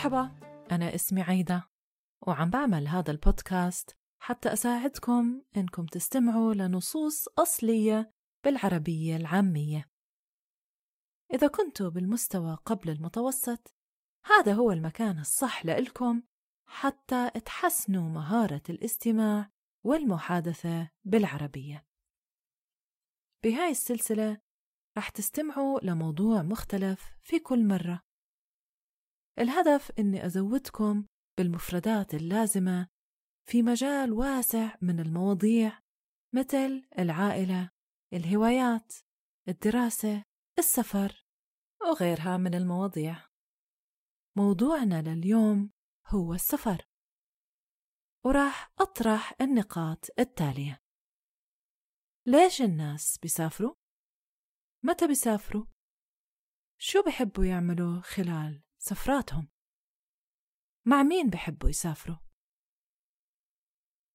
مرحبا أنا اسمي عيدة وعم بعمل هذا البودكاست حتى أساعدكم إنكم تستمعوا لنصوص أصلية بالعربية العامية. إذا كنتوا بالمستوى قبل المتوسط هذا هو المكان الصح لإلكم حتى تحسنوا مهارة الاستماع والمحادثة بالعربية. بهاي السلسلة رح تستمعوا لموضوع مختلف في كل مرة. الهدف إني أزودكم بالمفردات اللازمة في مجال واسع من المواضيع مثل العائلة، الهوايات، الدراسة، السفر، وغيرها من المواضيع. موضوعنا لليوم هو السفر، وراح أطرح النقاط التالية: ليش الناس بيسافروا؟ متى بيسافروا؟ شو بحبوا يعملوا خلال سفراتهم؟ مع مين بحبوا يسافروا؟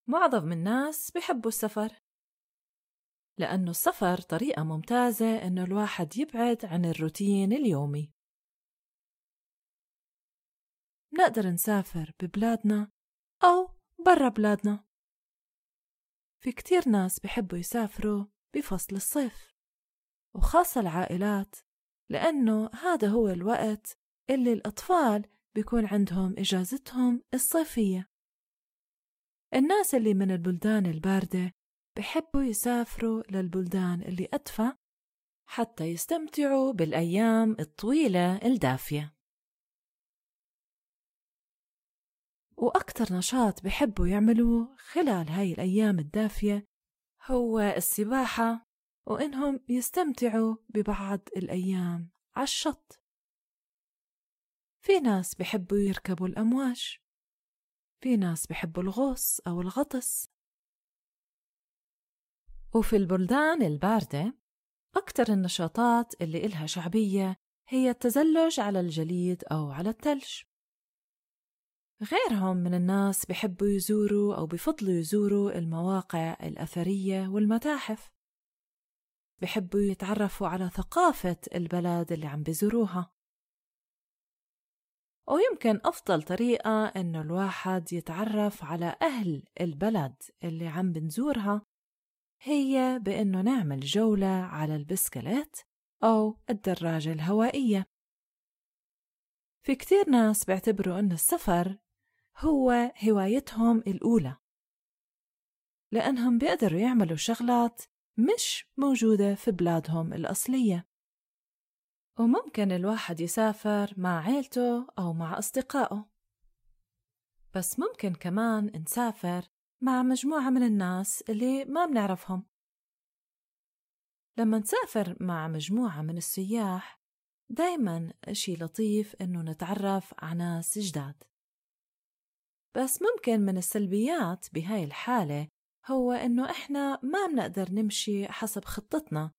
معظم الناس بحبوا السفر لأنه السفر طريقة ممتازة إنه الواحد يبعد عن الروتين اليومي نقدر نسافر ببلادنا أو برا بلادنا في كتير ناس بحبوا يسافروا بفصل الصيف وخاصة العائلات لأنه هذا هو الوقت اللي الأطفال بيكون عندهم إجازتهم الصيفية. الناس اللي من البلدان الباردة بحبوا يسافروا للبلدان اللي أدفى حتى يستمتعوا بالأيام الطويلة الدافية. وأكتر نشاط بحبوا يعملوه خلال هاي الأيام الدافية هو السباحة وإنهم يستمتعوا ببعض الأيام على الشط. في ناس بحبوا يركبوا الأمواج في ناس بحبوا الغوص أو الغطس. وفي البلدان الباردة أكتر النشاطات اللي إلها شعبية هي التزلج على الجليد أو على الثلج غيرهم من الناس بحبوا يزوروا أو بفضلوا يزوروا المواقع الأثرية والمتاحف. بحبوا يتعرفوا على ثقافة البلد اللي عم بيزوروها. ويمكن أفضل طريقة إنه الواحد يتعرف على أهل البلد اللي عم بنزورها هي بإنه نعمل جولة على البسكليت أو الدراجة الهوائية. في كتير ناس بيعتبروا إن السفر هو هوايتهم الأولى لأنهم بيقدروا يعملوا شغلات مش موجودة في بلادهم الأصلية. وممكن الواحد يسافر مع عيلته أو مع أصدقائه. بس ممكن كمان نسافر مع مجموعة من الناس اللي ما بنعرفهم. لما نسافر مع مجموعة من السياح دايما إشي لطيف إنه نتعرف على ناس جداد. بس ممكن من السلبيات بهاي الحالة هو إنه إحنا ما بنقدر نمشي حسب خطتنا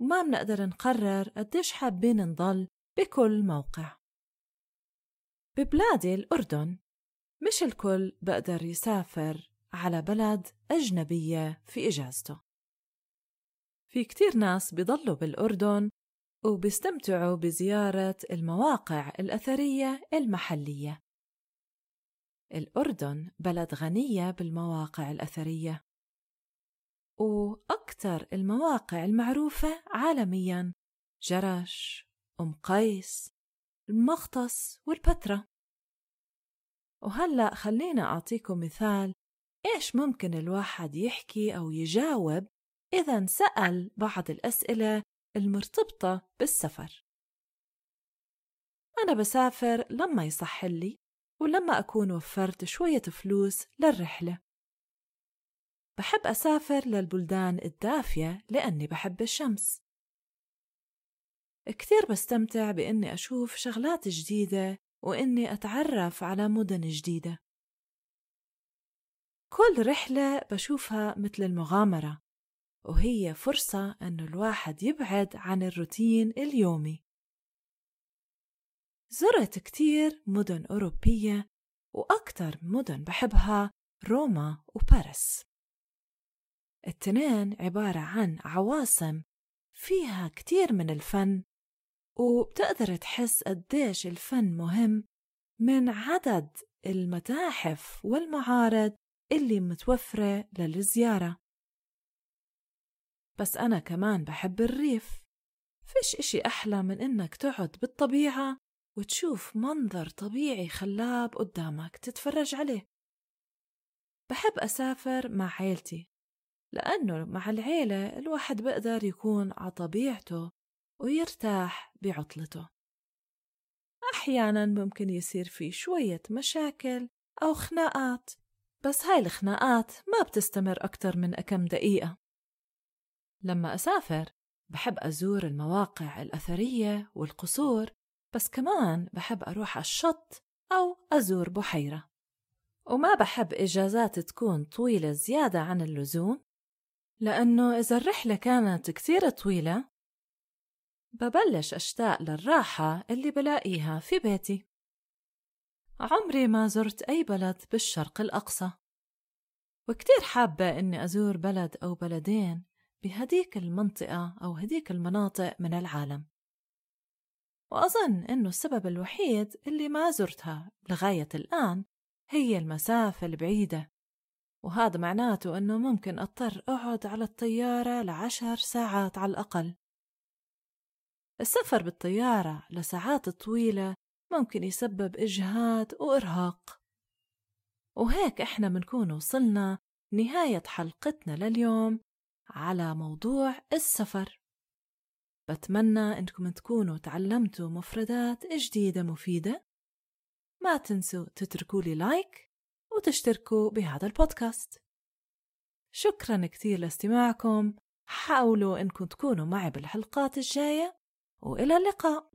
وما بنقدر نقرر قديش حابين نضل بكل موقع. ببلادي الأردن مش الكل بقدر يسافر على بلد أجنبية في إجازته. في كتير ناس بيضلوا بالأردن وبيستمتعوا بزيارة المواقع الأثرية المحلية. الأردن بلد غنية بالمواقع الأثرية. وأكثر المواقع المعروفة عالمياً جرش، أم قيس، المختص والبتراء وهلأ خلينا أعطيكم مثال إيش ممكن الواحد يحكي أو يجاوب إذا انسأل بعض الأسئلة المرتبطة بالسفر. أنا بسافر لما يصح لي ولما أكون وفرت شوية فلوس للرحلة. بحب أسافر للبلدان الدافية لأني بحب الشمس. كتير بستمتع بإني أشوف شغلات جديدة وإني أتعرف على مدن جديدة. كل رحلة بشوفها مثل المغامرة وهي فرصة أنه الواحد يبعد عن الروتين اليومي. زرت كتير مدن أوروبية وأكتر مدن بحبها روما وباريس. التنين عبارة عن عواصم فيها كتير من الفن وبتقدر تحس قديش الفن مهم من عدد المتاحف والمعارض اللي متوفرة للزيارة. بس أنا كمان بحب الريف فيش إشي أحلى من إنك تقعد بالطبيعة وتشوف منظر طبيعي خلاب قدامك تتفرج عليه. بحب أسافر مع عيلتي لأنه مع العيلة الواحد بقدر يكون على طبيعته ويرتاح بعطلته. أحيانا ممكن يصير في شوية مشاكل أو خناقات بس هاي الخناقات ما بتستمر أكتر من كم دقيقة. لما أسافر بحب أزور المواقع الأثرية والقصور بس كمان بحب أروح على الشط أو أزور بحيرة. وما بحب إجازات تكون طويلة زيادة عن اللزوم لأنه إذا الرحلة كانت كتير طويلة ببلش أشتاق للراحة اللي بلاقيها في بيتي. عمري ما زرت أي بلد بالشرق الأقصى وكتير حابة إني أزور بلد أو بلدين بهديك المنطقة أو هديك المناطق من العالم. وأظن إنه السبب الوحيد اللي ما زرتها لغاية الآن هي المسافة البعيدة. وهذا معناته أنه ممكن أضطر أقعد على الطيارة لعشر ساعات على الأقل. السفر بالطيارة لساعات طويلة ممكن يسبب إجهاد وإرهاق. وهيك إحنا منكون وصلنا نهاية حلقتنا لليوم على موضوع السفر. بتمنى إنكم تكونوا تعلمتوا مفردات جديدة مفيدة. ما تنسوا تتركوا لي لايك وتشتركوا بهذا البودكاست. شكرا كثير لاستماعكم. حاولوا إنكم تكونوا معي بالحلقات الجاية وإلى اللقاء.